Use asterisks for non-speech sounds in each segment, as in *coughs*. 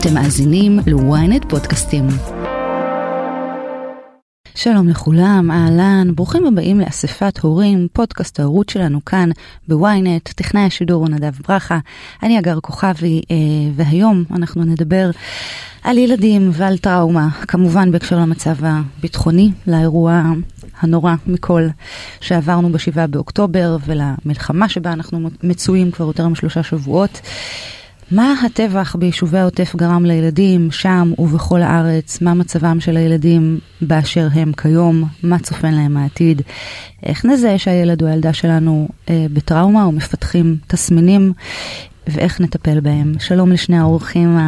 אתם מאזינים ל-ynet פודקאסטים. שלום לכולם, אהלן, ברוכים הבאים לאספת הורים, פודקאסט ההורות שלנו כאן בוויינט, טכנאי השידור הוא נדב ברכה, אני אגר כוכבי, אה, והיום אנחנו נדבר על ילדים ועל טראומה, כמובן בהקשר למצב הביטחוני, לאירוע הנורא מכל שעברנו בשבעה באוקטובר ולמלחמה שבה אנחנו מצויים כבר יותר משלושה שבועות. מה הטבח ביישובי העוטף גרם לילדים שם ובכל הארץ? מה מצבם של הילדים באשר הם כיום? מה צופן להם העתיד? איך נזהה שהילד או הילדה שלנו אה, בטראומה או מפתחים תסמינים? ואיך נטפל בהם? שלום לשני האורחים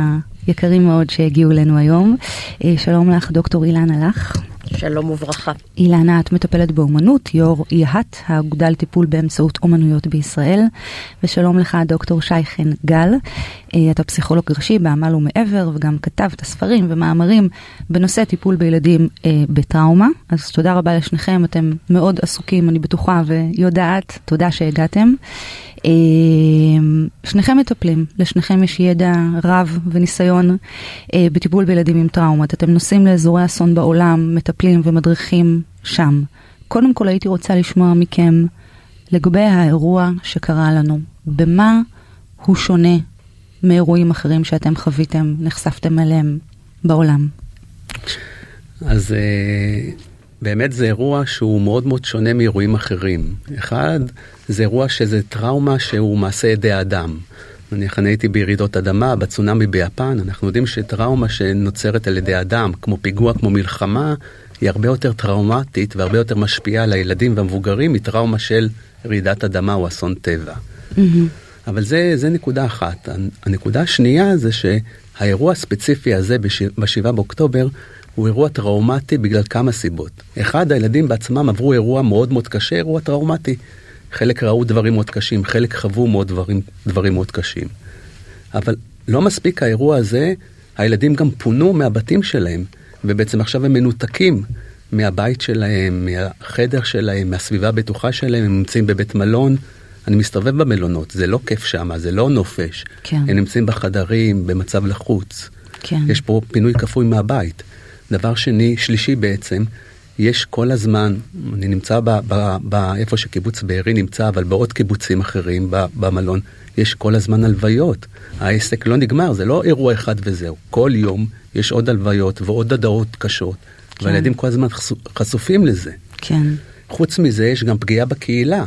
היקרים מאוד שהגיעו אלינו היום. אה, שלום לך, דוקטור אילנה לך. שלום וברכה. אילנה, את מטפלת באומנות, יו"ר יה"ת, האגודה לטיפול באמצעות אומנויות בישראל. ושלום לך, דוקטור שי חן גל. אה, אתה פסיכולוג ראשי בעמל ומעבר, וגם כתבת ספרים ומאמרים בנושא טיפול בילדים אה, בטראומה. אז תודה רבה לשניכם, אתם מאוד עסוקים, אני בטוחה ויודעת. תודה שהגעתם. אה, שניכם מטפלים, לשניכם יש ידע רב וניסיון אה, בטיפול בילדים עם טראומות. אתם נוסעים לאזורי אסון בעולם, מטפלים ומדריכים שם. קודם כל הייתי רוצה לשמוע מכם לגבי האירוע שקרה לנו. במה הוא שונה מאירועים אחרים שאתם חוויתם, נחשפתם אליהם בעולם? אז אה, באמת זה אירוע שהוא מאוד מאוד שונה מאירועים אחרים. אחד, זה אירוע שזה טראומה שהוא מעשה ידי האדם. נניח אני הייתי בירידות אדמה, בצונאמי ביפן, אנחנו יודעים שטראומה שנוצרת על ידי אדם, כמו פיגוע, כמו מלחמה, היא הרבה יותר טראומטית והרבה יותר משפיעה על הילדים והמבוגרים מטראומה של רעידת אדמה או אסון טבע. Mm-hmm. אבל זה, זה נקודה אחת. הנקודה השנייה זה שהאירוע הספציפי הזה ב-7 באוקטובר הוא אירוע טראומטי בגלל כמה סיבות. אחד, הילדים בעצמם עברו אירוע מאוד מאוד קשה, אירוע טראומטי. חלק ראו דברים מאוד קשים, חלק חוו מאוד דברים, דברים מאוד קשים. אבל לא מספיק האירוע הזה, הילדים גם פונו מהבתים שלהם, ובעצם עכשיו הם מנותקים מהבית שלהם, מהחדר שלהם, מהסביבה הבטוחה שלהם, הם נמצאים בבית מלון. אני מסתובב במלונות, זה לא כיף שם, זה לא נופש. כן. הם נמצאים בחדרים, במצב לחוץ. כן. יש פה פינוי כפוי מהבית. דבר שני, שלישי בעצם, יש כל הזמן, אני נמצא באיפה שקיבוץ בארי נמצא, אבל בעוד קיבוצים אחרים במלון, יש כל הזמן הלוויות. העסק לא נגמר, זה לא אירוע אחד וזהו. כל יום יש עוד הלוויות ועוד הדעות קשות, כן. והילדים כל הזמן חשופים לזה. כן. חוץ מזה, יש גם פגיעה בקהילה.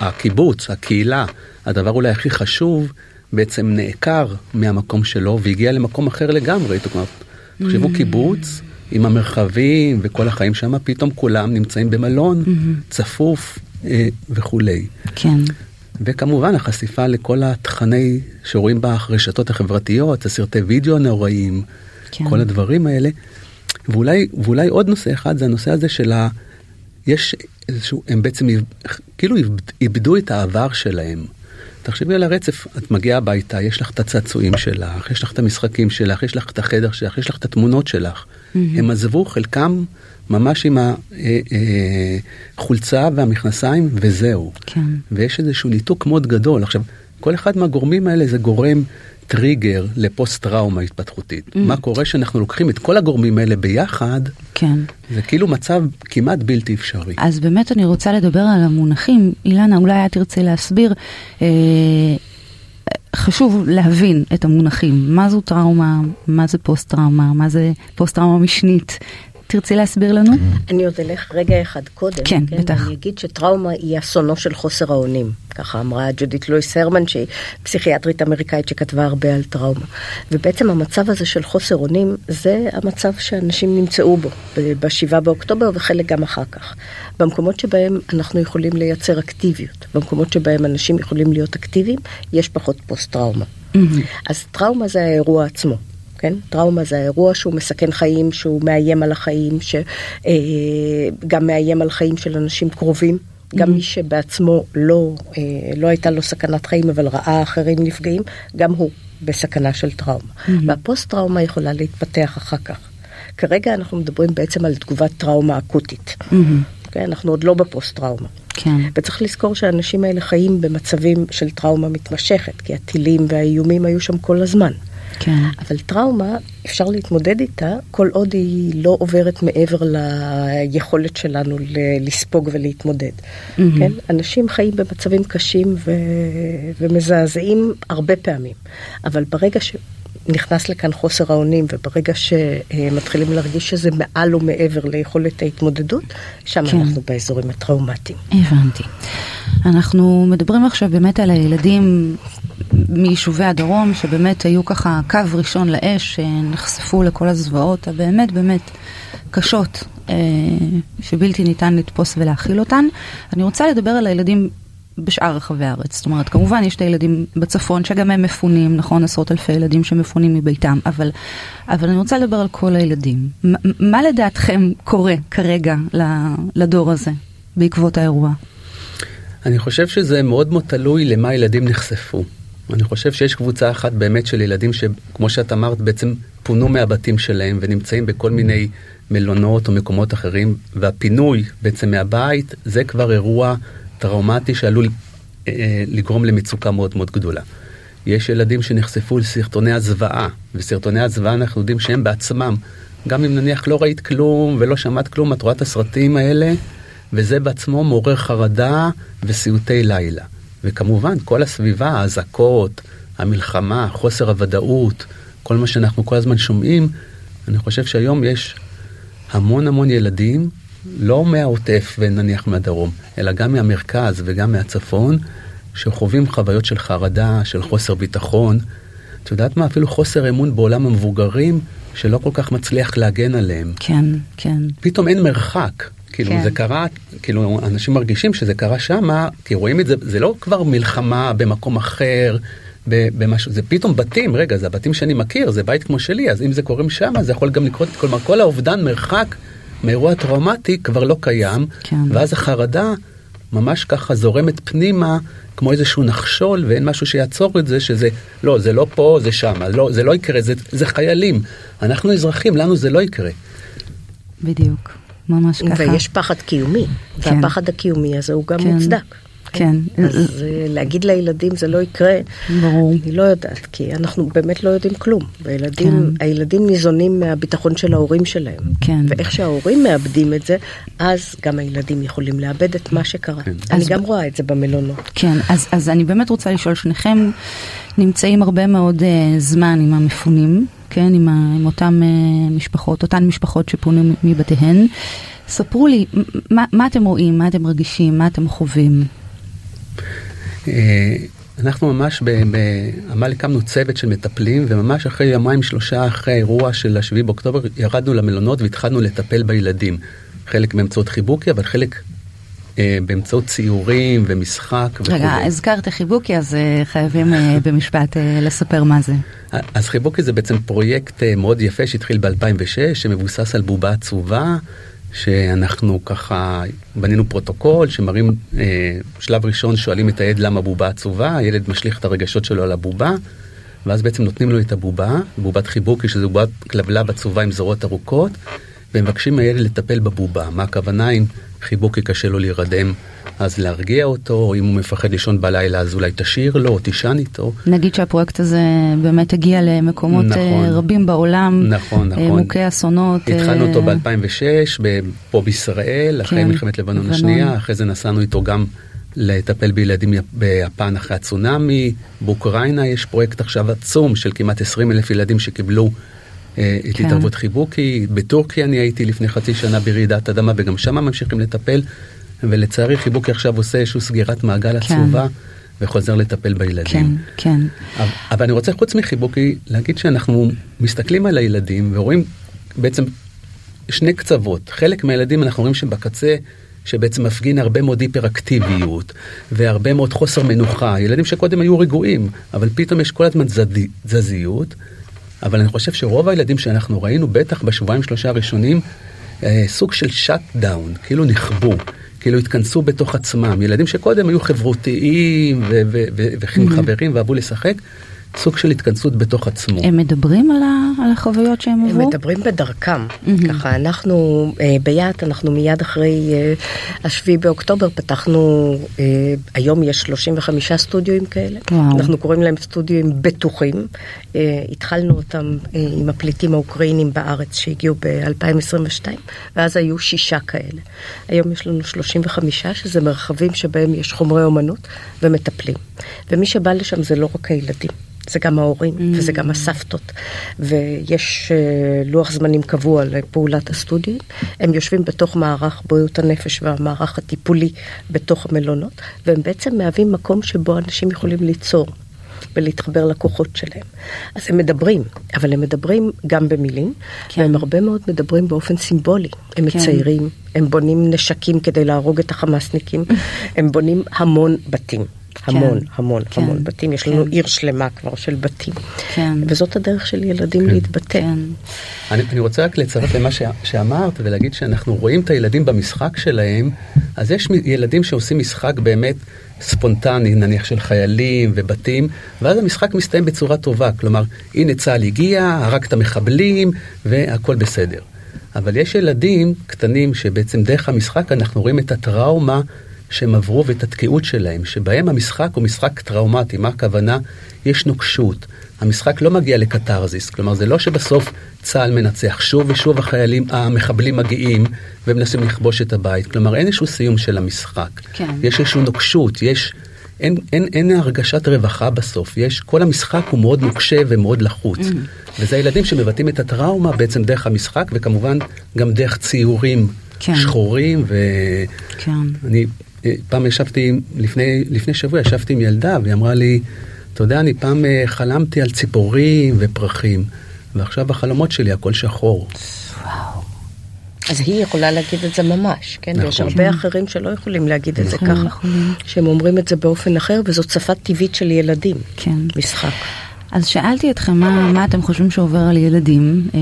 הקיבוץ, הקהילה, הדבר אולי הכי חשוב, בעצם נעקר מהמקום שלו והגיע למקום אחר לגמרי. זאת אומרת, תחשבו mm. קיבוץ עם המרחבים וכל החיים שם, פתאום כולם נמצאים במלון mm-hmm. צפוף אה, וכולי. כן. וכמובן החשיפה לכל התכני שרואים ברשתות החברתיות, הסרטי וידאו הנוראים, כן. כל הדברים האלה. ואולי, ואולי עוד נושא אחד זה הנושא הזה של ה... יש איזשהו, הם בעצם כאילו איבדו את העבר שלהם. תחשבי על הרצף, את מגיעה הביתה, יש לך את הצעצועים שלך, יש לך את המשחקים שלך, יש לך את החדר שלך, יש לך את התמונות שלך. Mm-hmm. הם עזבו חלקם ממש עם החולצה אה, אה, והמכנסיים וזהו. כן. ויש איזשהו ניתוק מאוד גדול. עכשיו, כל אחד מהגורמים האלה זה גורם טריגר לפוסט טראומה התפתחותית. Mm. מה קורה שאנחנו לוקחים את כל הגורמים האלה ביחד, כן. זה כאילו מצב כמעט בלתי אפשרי. אז באמת אני רוצה לדבר על המונחים. אילנה, אולי את תרצי להסביר. אה, חשוב להבין את המונחים, מה זו טראומה, מה זה פוסט טראומה, מה זה פוסט טראומה משנית, תרצי להסביר לנו? אני עוד אלך רגע אחד קודם. כן, כן בטח. אני אגיד שטראומה היא אסונו של חוסר האונים. ככה אמרה ג'ודית לואיס הרמן, שהיא פסיכיאטרית אמריקאית שכתבה הרבה על טראומה. ובעצם המצב הזה של חוסר אונים, זה המצב שאנשים נמצאו בו, ב-7 באוקטובר וחלק גם אחר כך. במקומות שבהם אנחנו יכולים לייצר אקטיביות, במקומות שבהם אנשים יכולים להיות אקטיביים, יש פחות פוסט-טראומה. Mm-hmm. אז טראומה זה האירוע עצמו. כן? טראומה זה האירוע שהוא מסכן חיים, שהוא מאיים על החיים, שגם אה, מאיים על חיים של אנשים קרובים. גם מי שבעצמו לא, אה, לא הייתה לו סכנת חיים, אבל ראה אחרים נפגעים, גם הוא בסכנה של טראומה. Mm-hmm. והפוסט טראומה יכולה להתפתח אחר כך. כרגע אנחנו מדברים בעצם על תגובת טראומה אקוטית. Mm-hmm. אוקיי? אנחנו עוד לא בפוסט טראומה. כן. וצריך לזכור שהאנשים האלה חיים במצבים של טראומה מתמשכת, כי הטילים והאיומים היו שם כל הזמן. כן. אבל טראומה, אפשר להתמודד איתה כל עוד היא לא עוברת מעבר ליכולת שלנו לספוג ולהתמודד. Mm-hmm. כן? אנשים חיים במצבים קשים ו... ומזעזעים הרבה פעמים, אבל ברגע ש... נכנס לכאן חוסר האונים, וברגע שמתחילים להרגיש שזה מעל ומעבר ליכולת ההתמודדות, שם כן. אנחנו באזורים הטראומטיים. הבנתי. אנחנו מדברים עכשיו באמת על הילדים מיישובי הדרום, שבאמת היו ככה קו ראשון לאש, שנחשפו לכל הזוועות הבאמת באמת קשות, אה, שבלתי ניתן לתפוס ולהכיל אותן. אני רוצה לדבר על הילדים בשאר רחבי הארץ. זאת אומרת, כמובן יש את הילדים בצפון שגם הם מפונים, נכון? עשרות אלפי ילדים שמפונים מביתם, אבל, אבל אני רוצה לדבר על כל הילדים. ما, מה לדעתכם קורה כרגע לדור הזה בעקבות האירוע? אני חושב שזה מאוד מאוד תלוי למה ילדים נחשפו. אני חושב שיש קבוצה אחת באמת של ילדים שכמו שאת אמרת בעצם פונו מהבתים שלהם ונמצאים בכל מיני מלונות או מקומות אחרים והפינוי בעצם מהבית זה כבר אירוע טראומטי שעלול אה, לגרום למצוקה מאוד מאוד גדולה. יש ילדים שנחשפו לסרטוני הזוועה, וסרטוני הזוועה אנחנו יודעים שהם בעצמם, גם אם נניח לא ראית כלום ולא שמעת כלום, את רואה את הסרטים האלה, וזה בעצמו מעורר חרדה וסיוטי לילה. וכמובן, כל הסביבה, האזעקות, המלחמה, חוסר הוודאות, כל מה שאנחנו כל הזמן שומעים, אני חושב שהיום יש המון המון ילדים לא מהעוטף ונניח מהדרום, אלא גם מהמרכז וגם מהצפון, שחווים חוויות של חרדה, של חוסר ביטחון. את יודעת מה? אפילו חוסר אמון בעולם המבוגרים, שלא כל כך מצליח להגן עליהם. כן, כן. פתאום אין מרחק. כאילו כן. זה קרה, כאילו אנשים מרגישים שזה קרה שמה, כי רואים את זה, זה לא כבר מלחמה במקום אחר, במשהו, זה פתאום בתים, רגע, זה הבתים שאני מכיר, זה בית כמו שלי, אז אם זה קורה שמה, זה יכול גם לקרות, כלומר כל האובדן מרחק מאירוע טראומטי כבר לא קיים, כן. ואז החרדה ממש ככה זורמת פנימה כמו איזשהו נחשול ואין משהו שיעצור את זה שזה לא זה לא פה זה שם לא זה לא יקרה זה, זה חיילים אנחנו אזרחים לנו זה לא יקרה. בדיוק ממש ככה. ויש פחד קיומי כן. והפחד הקיומי הזה הוא גם כן. מוצדק. כן. אז אה, להגיד לילדים זה לא יקרה, ברור. אני לא יודעת, כי אנחנו באמת לא יודעים כלום. והילדים, כן. הילדים ניזונים מהביטחון של ההורים שלהם. כן. ואיך שההורים מאבדים את זה, אז גם הילדים יכולים לאבד את מה שקרה. כן. אני גם ב... רואה את זה במלונות. כן, אז, אז אני באמת רוצה לשאול, שניכם נמצאים הרבה מאוד uh, זמן עם המפונים, כן, עם, ה, עם אותן uh, משפחות, אותן משפחות שפונו מבתיהן. ספרו לי, מה, מה אתם רואים, מה אתם מרגישים, מה אתם חווים? אה, אנחנו ממש בעמל הקמנו צוות של מטפלים וממש אחרי יומיים שלושה אחרי האירוע של השביעי באוקטובר ירדנו למלונות והתחלנו לטפל בילדים. חלק באמצעות חיבוקי אבל חלק אה, באמצעות ציורים ומשחק וכו'. רגע, הזכרת חיבוקי אז אה, חייבים אה, *laughs* במשפט אה, לספר מה זה. אז חיבוקי זה בעצם פרויקט אה, מאוד יפה שהתחיל ב-2006 שמבוסס על בובה עצובה. שאנחנו ככה בנינו פרוטוקול שמראים אה, שלב ראשון שואלים את הילד למה בובה עצובה, הילד משליך את הרגשות שלו על הבובה, ואז בעצם נותנים לו את הבובה, בובת חיבוקי שזו בובת כלבלב עצובה עם זרועות ארוכות, ומבקשים מהילד לטפל בבובה. מה הכוונה אם חיבוקי קשה לו להירדם אז להרגיע אותו, או אם הוא מפחד לישון בלילה אז אולי תשאיר לו או תישן איתו. נגיד שהפרויקט הזה באמת הגיע למקומות אה, נכון, רבים בעולם, נכון, אה, נכון. מוכי אסונות. התחלנו אה... אותו ב-2006 פה בישראל, אחרי כן, מלחמת לבנון לבנון השנייה, אחרי זה נסענו איתו גם לטפל בילדים ביפן אחרי הצונאמי, באוקראינה יש פרויקט עכשיו עצום של כמעט 20 אלף ילדים שקיבלו אה, את כן. התערבות חיבוקי, בטורקיה אני הייתי לפני חצי שנה ברעידת אדמה וגם שם ממשיכים לטפל. ולצערי חיבוקי עכשיו עושה איזושהי סגירת מעגל כן. עצובה. וחוזר לטפל בילדים. כן, כן. אבל, אבל אני רוצה חוץ מחיבוקי להגיד שאנחנו מסתכלים על הילדים ורואים בעצם שני קצוות. חלק מהילדים אנחנו רואים שבקצה שבעצם מפגין הרבה מאוד היפראקטיביות והרבה מאוד חוסר מנוחה. ילדים שקודם היו רגועים, אבל פתאום יש כל הזמן תזזיות. אבל אני חושב שרוב הילדים שאנחנו ראינו, בטח בשבועיים שלושה הראשונים, אה, סוג של שאט דאון, כאילו נכבו. כאילו התכנסו בתוך עצמם. ילדים שקודם היו חברותיים ועם mm-hmm. חברים ואהבו לשחק, סוג של התכנסות בתוך עצמו. הם מדברים על, ה, על החוויות שהם עברו? הם מדברים בדרכם. Mm-hmm. ככה אנחנו אה, ביד, אנחנו מיד אחרי אה, השביעי באוקטובר פתחנו, אה, היום יש 35 סטודיואים כאלה. וואו. אנחנו קוראים להם סטודיואים בטוחים. אה, התחלנו אותם אה, עם הפליטים האוקראינים בארץ שהגיעו ב-2022, ואז היו שישה כאלה. היום יש לנו 35, שזה מרחבים שבהם יש חומרי אומנות ומטפלים. ומי שבא לשם זה לא רק הילדים. זה גם ההורים mm. וזה גם הסבתות. ויש uh, לוח זמנים קבוע לפעולת הסטודיו. הם יושבים בתוך מערך בריאות הנפש והמערך הטיפולי בתוך המלונות, והם בעצם מהווים מקום שבו אנשים יכולים ליצור. ולהתחבר לכוחות שלהם. אז הם מדברים, אבל הם מדברים גם במילים, כן. והם הרבה מאוד מדברים באופן סימבולי. הם כן. מציירים, הם בונים נשקים כדי להרוג את החמאסניקים, *laughs* הם בונים המון בתים. המון, כן, המון, כן, המון בתים. יש לנו כן. עיר שלמה כבר של בתים. כן. וזאת הדרך של ילדים כן. להתבטא. כן. אני, אני רוצה רק לצרף למה ש, שאמרת ולהגיד שאנחנו רואים את הילדים במשחק שלהם, אז יש ילדים שעושים משחק באמת ספונטני, נניח של חיילים ובתים, ואז המשחק מסתיים בצורה טובה. כלומר, הנה צה"ל הגיע, הרג את המחבלים והכל בסדר. אבל יש ילדים קטנים שבעצם דרך המשחק אנחנו רואים את הטראומה שהם עברו ואת התקיעות שלהם, שבהם המשחק הוא משחק טראומטי. מה הכוונה? יש נוקשות. המשחק לא מגיע לקתרזיס, כלומר זה לא שבסוף צה"ל מנצח, שוב ושוב החיילים, המחבלים מגיעים ומנסים לכבוש את הבית, כלומר אין איזשהו סיום של המשחק. כן. יש איזושהי נוקשות, יש, אין, אין, אין הרגשת רווחה בסוף, יש, כל המשחק הוא מאוד נוקשה ומאוד לחוץ. Mm. וזה הילדים שמבטאים את הטראומה בעצם דרך המשחק, וכמובן גם דרך ציורים כן. שחורים, ואני כן. פעם ישבתי, לפני, לפני שבוע ישבתי עם ילדה והיא אמרה לי, אתה יודע, אני פעם אה, חלמתי על ציפורים ופרחים, ועכשיו החלומות שלי הכל שחור. וואו. אז היא יכולה להגיד את זה ממש, כן? נכון. ויש הרבה אחרים שלא יכולים להגיד את זה נכון, ככה, נכון. שהם אומרים את זה באופן אחר, וזאת שפה טבעית של ילדים. כן. משחק. אז שאלתי אתכם מה, מה אתם חושבים שעובר על ילדים, אה,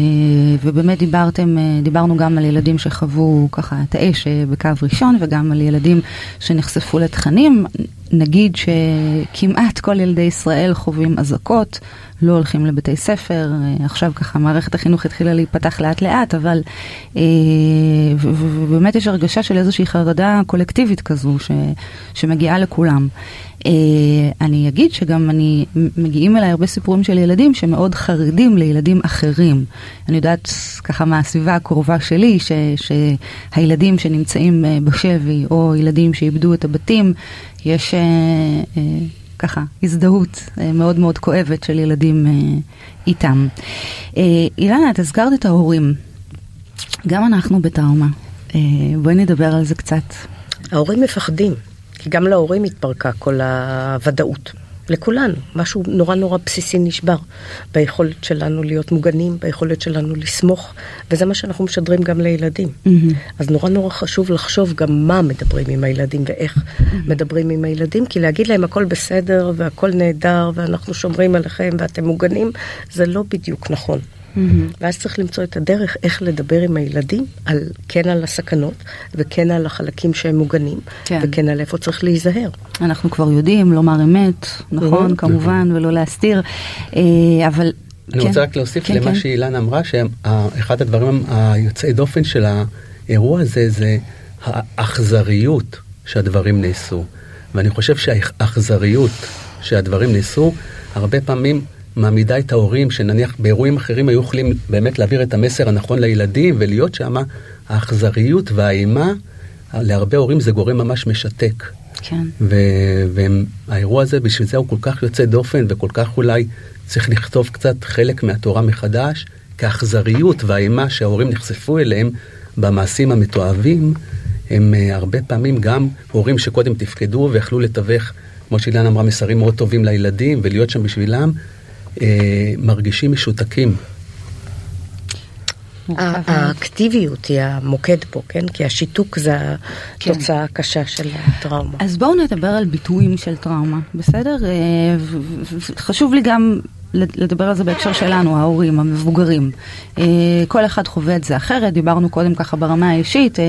ובאמת דיברתם, אה, דיברנו גם על ילדים שחוו ככה את האש אה, בקו ראשון, וגם על ילדים שנחשפו לתכנים. נגיד שכמעט כל ילדי ישראל חווים אזעקות, לא הולכים לבתי ספר, עכשיו ככה מערכת החינוך התחילה להיפתח לאט לאט, אבל ובאמת יש הרגשה של איזושהי חרדה קולקטיבית כזו ש, שמגיעה לכולם. אה, אני אגיד שגם אני, מגיעים אליי הרבה סיפורים של ילדים שמאוד חרדים לילדים אחרים. אני יודעת ככה מהסביבה הקרובה שלי, ש, שהילדים שנמצאים אה, בשבי, או ילדים שאיבדו את הבתים, יש אה, ככה הזדהות מאוד מאוד כואבת של ילדים איתם. אילנה, את הזכרת את ההורים. גם אנחנו בטראומה. בואי נדבר על זה קצת. ההורים מפחדים. כי גם להורים התפרקה כל הוודאות. לכולנו, משהו נורא נורא בסיסי נשבר ביכולת שלנו להיות מוגנים, ביכולת שלנו לסמוך, וזה מה שאנחנו משדרים גם לילדים. Mm-hmm. אז נורא נורא חשוב לחשוב גם מה מדברים עם הילדים ואיך mm-hmm. מדברים עם הילדים, כי להגיד להם הכל בסדר והכל נהדר ואנחנו שומרים עליכם ואתם מוגנים, זה לא בדיוק נכון. Mm-hmm. ואז צריך למצוא את הדרך איך לדבר עם הילדים, על, כן על הסכנות, וכן על החלקים שהם מוגנים, כן. וכן על איפה צריך להיזהר. אנחנו כבר יודעים לומר אמת, נכון, mm-hmm. כמובן, ולא להסתיר, אה, אבל... אני כן. רוצה רק להוסיף כן, למה כן. שאילן אמרה, שאחד הדברים היוצאי דופן של האירוע הזה, זה האכזריות שהדברים נעשו. ואני חושב שהאכזריות שהדברים נעשו, הרבה פעמים מעמידה את ההורים, שנניח באירועים אחרים היו יכולים באמת להעביר את המסר הנכון לילדים ולהיות שם, האכזריות והאימה, להרבה הורים זה גורם ממש משתק. כן. והאירוע הזה, בשביל זה הוא כל כך יוצא דופן וכל כך אולי צריך לכתוב קצת חלק מהתורה מחדש, כי האכזריות והאימה שההורים נחשפו אליהם במעשים המתועבים, הם uh, הרבה פעמים גם הורים שקודם תפקדו ויכלו לתווך, כמו שאילן אמרה, מסרים מאוד טובים לילדים ולהיות שם בשבילם, מרגישים משותקים. האקטיביות היא המוקד פה, כן? כי השיתוק זה כן. התוצאה הקשה של הטראומה. אז בואו נדבר על ביטויים של טראומה, בסדר? אה, חשוב לי גם לדבר על זה בהקשר שלנו, ההורים, המבוגרים. אה, כל אחד חווה את זה אחרת, דיברנו קודם ככה ברמה האישית. אה,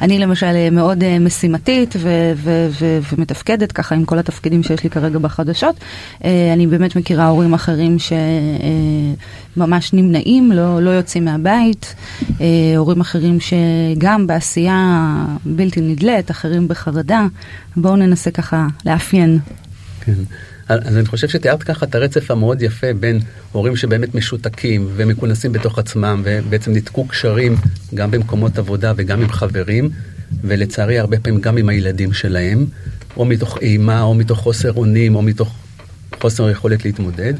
אני למשל מאוד משימתית ו- ו- ו- ומתפקדת ככה עם כל התפקידים שיש לי כרגע בחדשות. אני באמת מכירה הורים אחרים שממש נמנעים, לא, לא יוצאים מהבית. הורים אחרים שגם בעשייה בלתי נדלית, אחרים בחרדה. בואו ננסה ככה לאפיין. כן. אז אני חושב שתיארת ככה את הרצף המאוד יפה בין הורים שבאמת משותקים ומכונסים בתוך עצמם ובעצם ניתקו קשרים גם במקומות עבודה וגם עם חברים ולצערי הרבה פעמים גם עם הילדים שלהם או מתוך אימה או מתוך חוסר אונים או מתוך חוסר יכולת להתמודד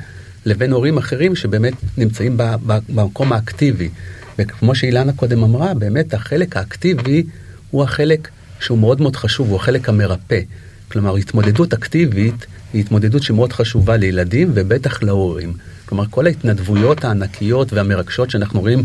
לבין הורים אחרים שבאמת נמצאים במקום האקטיבי. וכמו שאילנה קודם אמרה באמת החלק האקטיבי הוא החלק שהוא מאוד מאוד חשוב הוא החלק המרפא כלומר התמודדות אקטיבית היא התמודדות שמאוד חשובה לילדים ובטח להורים. כלומר, כל ההתנדבויות הענקיות והמרגשות שאנחנו רואים,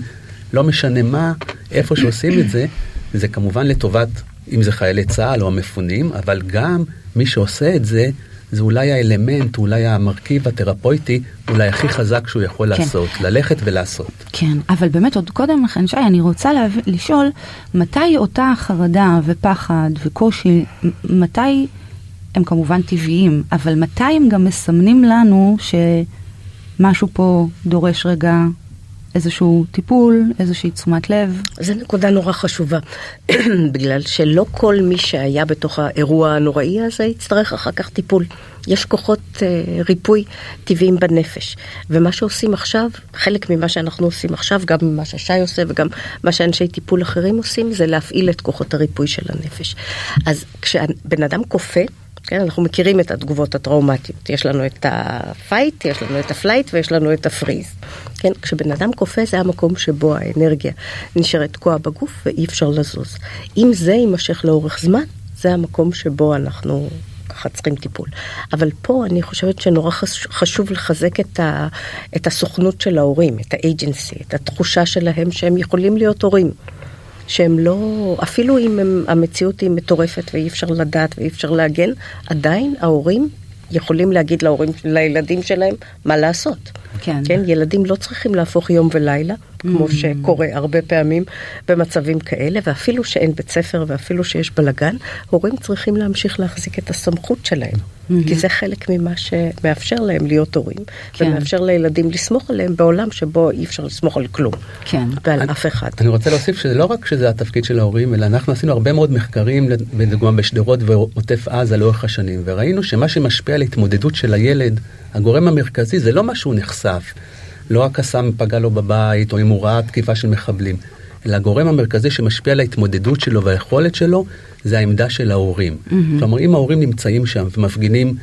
לא משנה מה, איפה שעושים את זה, זה כמובן לטובת, אם זה חיילי צה"ל או המפונים, אבל גם מי שעושה את זה, זה אולי האלמנט, אולי המרכיב התרפויטי, אולי הכי חזק שהוא יכול כן. לעשות, ללכת ולעשות. כן, אבל באמת עוד קודם לכן, שי, אני רוצה להב... לשאול, מתי אותה חרדה ופחד וקושי, מתי... הם כמובן טבעיים, אבל מתי הם גם מסמנים לנו שמשהו פה דורש רגע איזשהו טיפול, איזושהי תשומת לב? זו נקודה נורא חשובה, *clears throat* בגלל שלא כל מי שהיה בתוך האירוע הנוראי הזה יצטרך אחר כך טיפול. יש כוחות אה, ריפוי טבעיים בנפש. ומה שעושים עכשיו, חלק ממה שאנחנו עושים עכשיו, גם מה ששי עושה וגם מה שאנשי טיפול אחרים עושים, זה להפעיל את כוחות הריפוי של הנפש. אז כשבן אדם קופא, כן, אנחנו מכירים את התגובות הטראומטיות. יש לנו את ה fight, יש לנו את ה flight ויש לנו את ה freeze. כן, כשבן אדם קופא זה המקום שבו האנרגיה נשארת תקועה בגוף ואי אפשר לזוז. אם זה יימשך לאורך זמן, זה המקום שבו אנחנו ככה צריכים טיפול. אבל פה אני חושבת שנורא חשוב לחזק את, ה, את הסוכנות של ההורים, את ה agency, את התחושה שלהם שהם יכולים להיות הורים. שהם לא, אפילו אם הם, המציאות היא מטורפת ואי אפשר לדעת ואי אפשר להגן, עדיין ההורים יכולים להגיד להורים, לילדים שלהם מה לעשות. כן. כן, ילדים לא צריכים להפוך יום ולילה, כמו mm. שקורה הרבה פעמים במצבים כאלה, ואפילו שאין בית ספר ואפילו שיש בלאגן, הורים צריכים להמשיך להחזיק את הסמכות שלהם. Mm-hmm. כי זה חלק ממה שמאפשר להם להיות הורים, כן. ומאפשר לילדים לסמוך עליהם בעולם שבו אי אפשר לסמוך על כלום, כן. ועל אני, אף אחד. אני רוצה להוסיף שזה לא רק שזה התפקיד של ההורים, אלא אנחנו עשינו הרבה מאוד מחקרים, לדוגמה בשדרות ועוטף עזה לאורך השנים, וראינו שמה שמשפיע על התמודדות של הילד, הגורם המרכזי זה לא מה שהוא נחשף. לא הקסאם פגע לו בבית, או אם הוא ראה תקיפה של מחבלים, אלא הגורם המרכזי שמשפיע על ההתמודדות שלו והיכולת שלו, זה העמדה של ההורים. Mm-hmm. כלומר, אם ההורים נמצאים שם ומפגינים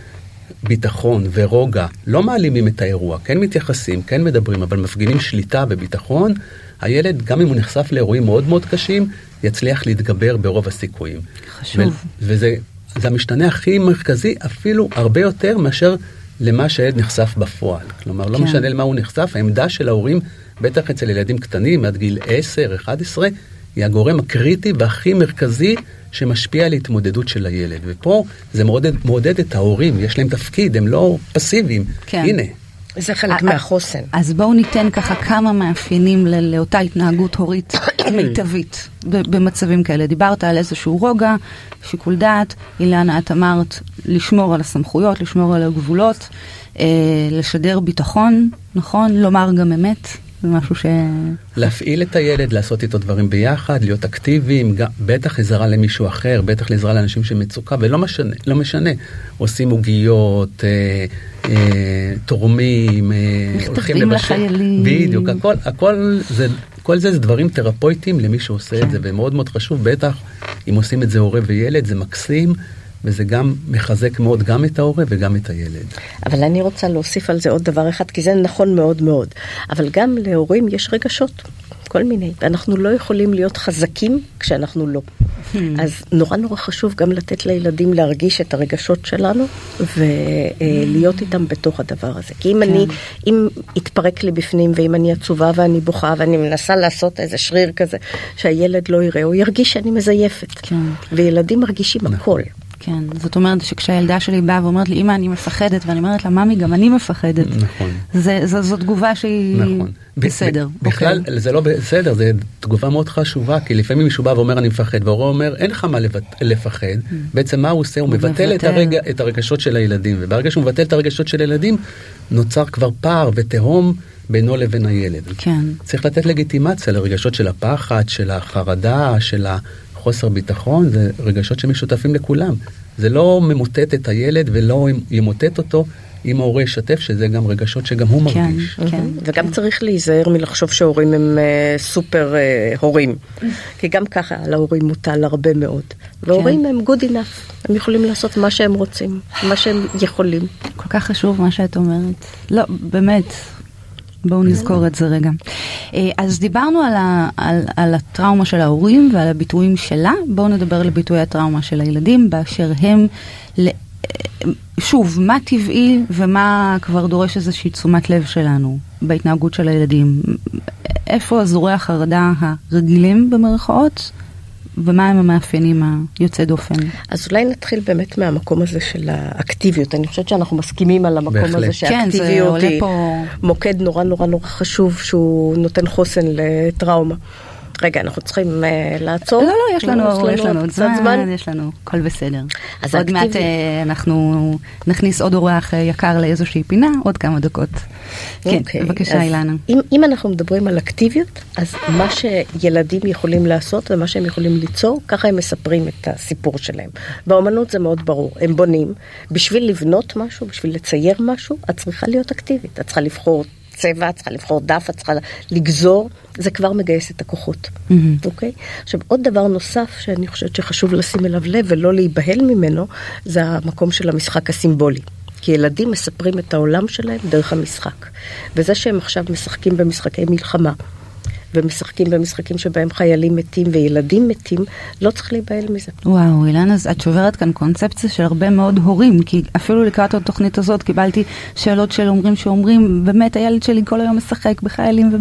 ביטחון ורוגע, לא מעלימים את האירוע, כן מתייחסים, כן מדברים, אבל מפגינים שליטה וביטחון, הילד, גם אם הוא נחשף לאירועים מאוד מאוד קשים, יצליח להתגבר ברוב הסיכויים. חשוב. ו- וזה המשתנה הכי מרכזי, אפילו הרבה יותר מאשר למה שהילד נחשף בפועל. כלומר, לא כן. משנה למה הוא נחשף, העמדה של ההורים, בטח אצל ילדים קטנים, עד גיל 10, 11, היא הגורם הקריטי והכי מרכזי שמשפיע על התמודדות של הילד. ופה זה מעודד, מעודד את ההורים, יש להם תפקיד, הם לא פסיביים. כן. הנה. זה חלק מהחוסן. אז בואו ניתן ככה כמה מאפיינים לאותה התנהגות הורית *coughs* מיטבית במצבים כאלה. דיברת על איזשהו רוגע, שיקול דעת, אילנה, את אמרת לשמור על הסמכויות, לשמור על הגבולות, אה, לשדר ביטחון, נכון? לומר גם אמת. זה משהו ש... להפעיל את הילד, לעשות איתו דברים ביחד, להיות אקטיביים, גם, בטח עזרה למישהו אחר, בטח לעזרה לאנשים שמצוקה, ולא משנה, לא משנה. עושים עוגיות, אה, אה, תורמים, אה, הולכים לבשל. לחיילים. בדיוק, הכל, הכל זה, כל זה זה דברים תרפויטיים למי שעושה כן. את זה, ומאוד מאוד חשוב, בטח אם עושים את זה הורה וילד, זה מקסים. וזה גם מחזק מאוד גם את ההורה וגם את הילד. אבל אני רוצה להוסיף על זה עוד דבר אחד, כי זה נכון מאוד מאוד. אבל גם להורים יש רגשות, כל מיני, ואנחנו לא יכולים להיות חזקים כשאנחנו לא. Hmm. אז נורא נורא חשוב גם לתת לילדים להרגיש את הרגשות שלנו ולהיות איתם בתוך הדבר הזה. כי אם כן. אני, אם יתפרק לי בפנים ואם אני עצובה ואני בוכה ואני מנסה לעשות איזה שריר כזה שהילד לא יראה, הוא ירגיש שאני מזייפת. כן. וילדים מרגישים נכון. הכל. כן, זאת אומרת שכשהילדה שלי באה ואומרת לי, אמא, אני מפחדת, ואני אומרת לה, ממי, גם אני מפחדת. נכון. זה, זו, זו תגובה שהיא נכון. בסדר. ב- בכלל, אוקיי. זה לא בסדר, זו תגובה מאוד חשובה, כי לפעמים מישהו בא ואומר אני מפחד, וההורה אומר אין לך מה לבט- לפחד, בעצם מה הוא עושה? הוא מבטל את. הרגע, את הרגשות של הילדים, וברגע שהוא מבטל את הרגשות של הילדים, נוצר כבר פער ותהום בינו לבין הילד. כן. צריך לתת לגיטימציה לרגשות של הפחד, של החרדה, של החוסר ביטחון, זה רגשות שמשותפים לכולם. זה לא ממוטט את הילד ולא ימוטט אותו אם ההורה ישתף שזה גם רגשות שגם הוא כן, מרגיש. כן. וגם צריך להיזהר מלחשוב שהורים הם אה, סופר אה, הורים. כי גם ככה על ההורים מוטל הרבה מאוד. והורים הם good enough, הם יכולים לעשות מה שהם רוצים, מה שהם יכולים. כל כך חשוב מה שאת אומרת. לא, באמת, בואו נזכור את זה רגע. אה, אז דיברנו על, ה, על, על הטראומה של ההורים ועל הביטויים שלה, בואו נדבר על ביטויי הטראומה של הילדים באשר הם, אה, שוב, מה טבעי ומה כבר דורש איזושהי תשומת לב שלנו בהתנהגות של הילדים. איפה אזורי החרדה הרגילים במרכאות, ומה הם המאפיינים היוצאי דופן. אז אולי נתחיל באמת מהמקום הזה של האקטיביות. אני חושבת שאנחנו מסכימים על המקום בהחלט. הזה כן, שהאקטיביות עולה היא פה- מוקד נורא נורא נורא חשוב שהוא נותן חוסן לטראומה. רגע, אנחנו צריכים uh, לעצור? לא, לא, יש לנו, יש לנו עוד קצת זמן, יש לנו, הכל בסדר. אז עוד מעט האקטיבי- אה, אנחנו נכניס עוד אורח אה, יקר לאיזושהי פינה, עוד כמה דקות. כן, אוקיי, בבקשה אז אילנה. אם, אם אנחנו מדברים על אקטיביות, אז מה שילדים יכולים לעשות ומה שהם יכולים ליצור, ככה הם מספרים את הסיפור שלהם. באמנות זה מאוד ברור, הם בונים. בשביל לבנות משהו, בשביל לצייר משהו, את צריכה להיות אקטיבית. את צריכה לבחור צבע, את צריכה לבחור דף, את צריכה לגזור, זה כבר מגייס את הכוחות. אוקיי? עכשיו, עוד דבר נוסף שאני חושבת שחשוב לשים אליו לב ולא להיבהל ממנו, זה המקום של המשחק הסימבולי. כי ילדים מספרים את העולם שלהם דרך המשחק. וזה שהם עכשיו משחקים במשחקי מלחמה, ומשחקים במשחקים שבהם חיילים מתים וילדים מתים, לא צריך להיבהל מזה. וואו, אילנה, את שוברת כאן קונספציה של הרבה מאוד הורים, כי אפילו לקראת התוכנית הזאת קיבלתי שאלות של הורים שאומרים, באמת הילד שלי כל היום משחק בחיילים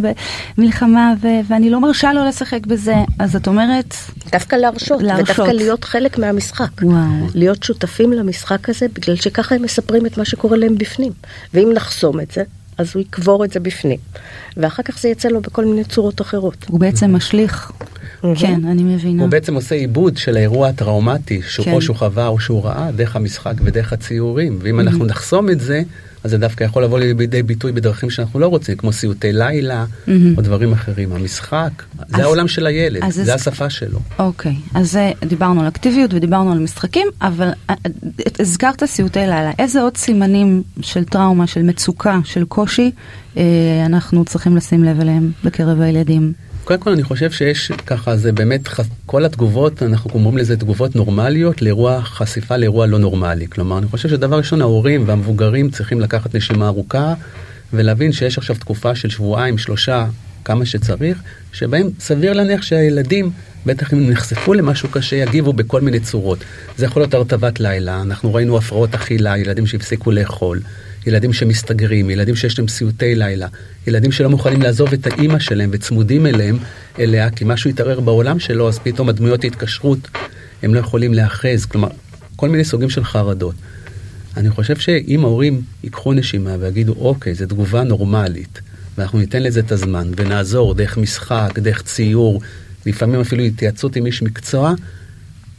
ובמלחמה, ו- ואני לא מרשה לו לשחק בזה, אז את אומרת, דווקא להרשות, להרשות. ודווקא להיות חלק מהמשחק. וואו. להיות שותפים למשחק הזה, בגלל שככה הם מספרים את מה שקורה להם בפנים. ואם נחסום את זה, אז הוא יקבור את זה בפנים. ואחר כך זה יצא לו בכל מיני צורות אחרות. הוא בעצם משליך. כן, אני מבינה. הוא בעצם עושה עיבוד של האירוע הטראומטי, שהוא כן. או שהוא חווה או שהוא ראה, דרך המשחק ודרך הציורים. ואם אנחנו נחסום את זה, אז זה דווקא יכול לבוא לידי ביטוי בדרכים שאנחנו לא רוצים, כמו סיוטי לילה, או דברים אחרים. המשחק, אז- זה העולם של הילד, זה אז- השפה שלו. אוקיי, אז זה, דיברנו על אקטיביות ודיברנו על משחקים, אבל אה, אה, הזכרת סיוטי לילה. איזה עוד סימנים של טראומה, של מצוקה, של קושי, אה, אנחנו צריכים לשים לב אליהם בקרב הילדים? קודם כל אני חושב שיש ככה זה באמת כל התגובות אנחנו קוראים לזה תגובות נורמליות לאירוע חשיפה לאירוע לא נורמלי. כלומר אני חושב שדבר ראשון ההורים והמבוגרים צריכים לקחת נשימה ארוכה ולהבין שיש עכשיו תקופה של שבועיים שלושה כמה שצריך שבהם סביר להניח שהילדים בטח אם נחשפו למשהו קשה יגיבו בכל מיני צורות. זה יכול להיות הרטבת לילה אנחנו ראינו הפרעות אכילה ילדים שהפסיקו לאכול ילדים שמסתגרים, ילדים שיש להם סיוטי לילה, ילדים שלא מוכנים לעזוב את האימא שלהם וצמודים אליהם, אליה, כי משהו התערער בעולם שלו, אז פתאום הדמויות התקשרות, הם לא יכולים להאחז, כלומר, כל מיני סוגים של חרדות. אני חושב שאם ההורים ייקחו נשימה ויגידו, אוקיי, זו תגובה נורמלית, ואנחנו ניתן לזה את הזמן, ונעזור דרך משחק, דרך ציור, לפעמים אפילו התייעצות עם איש מקצוע,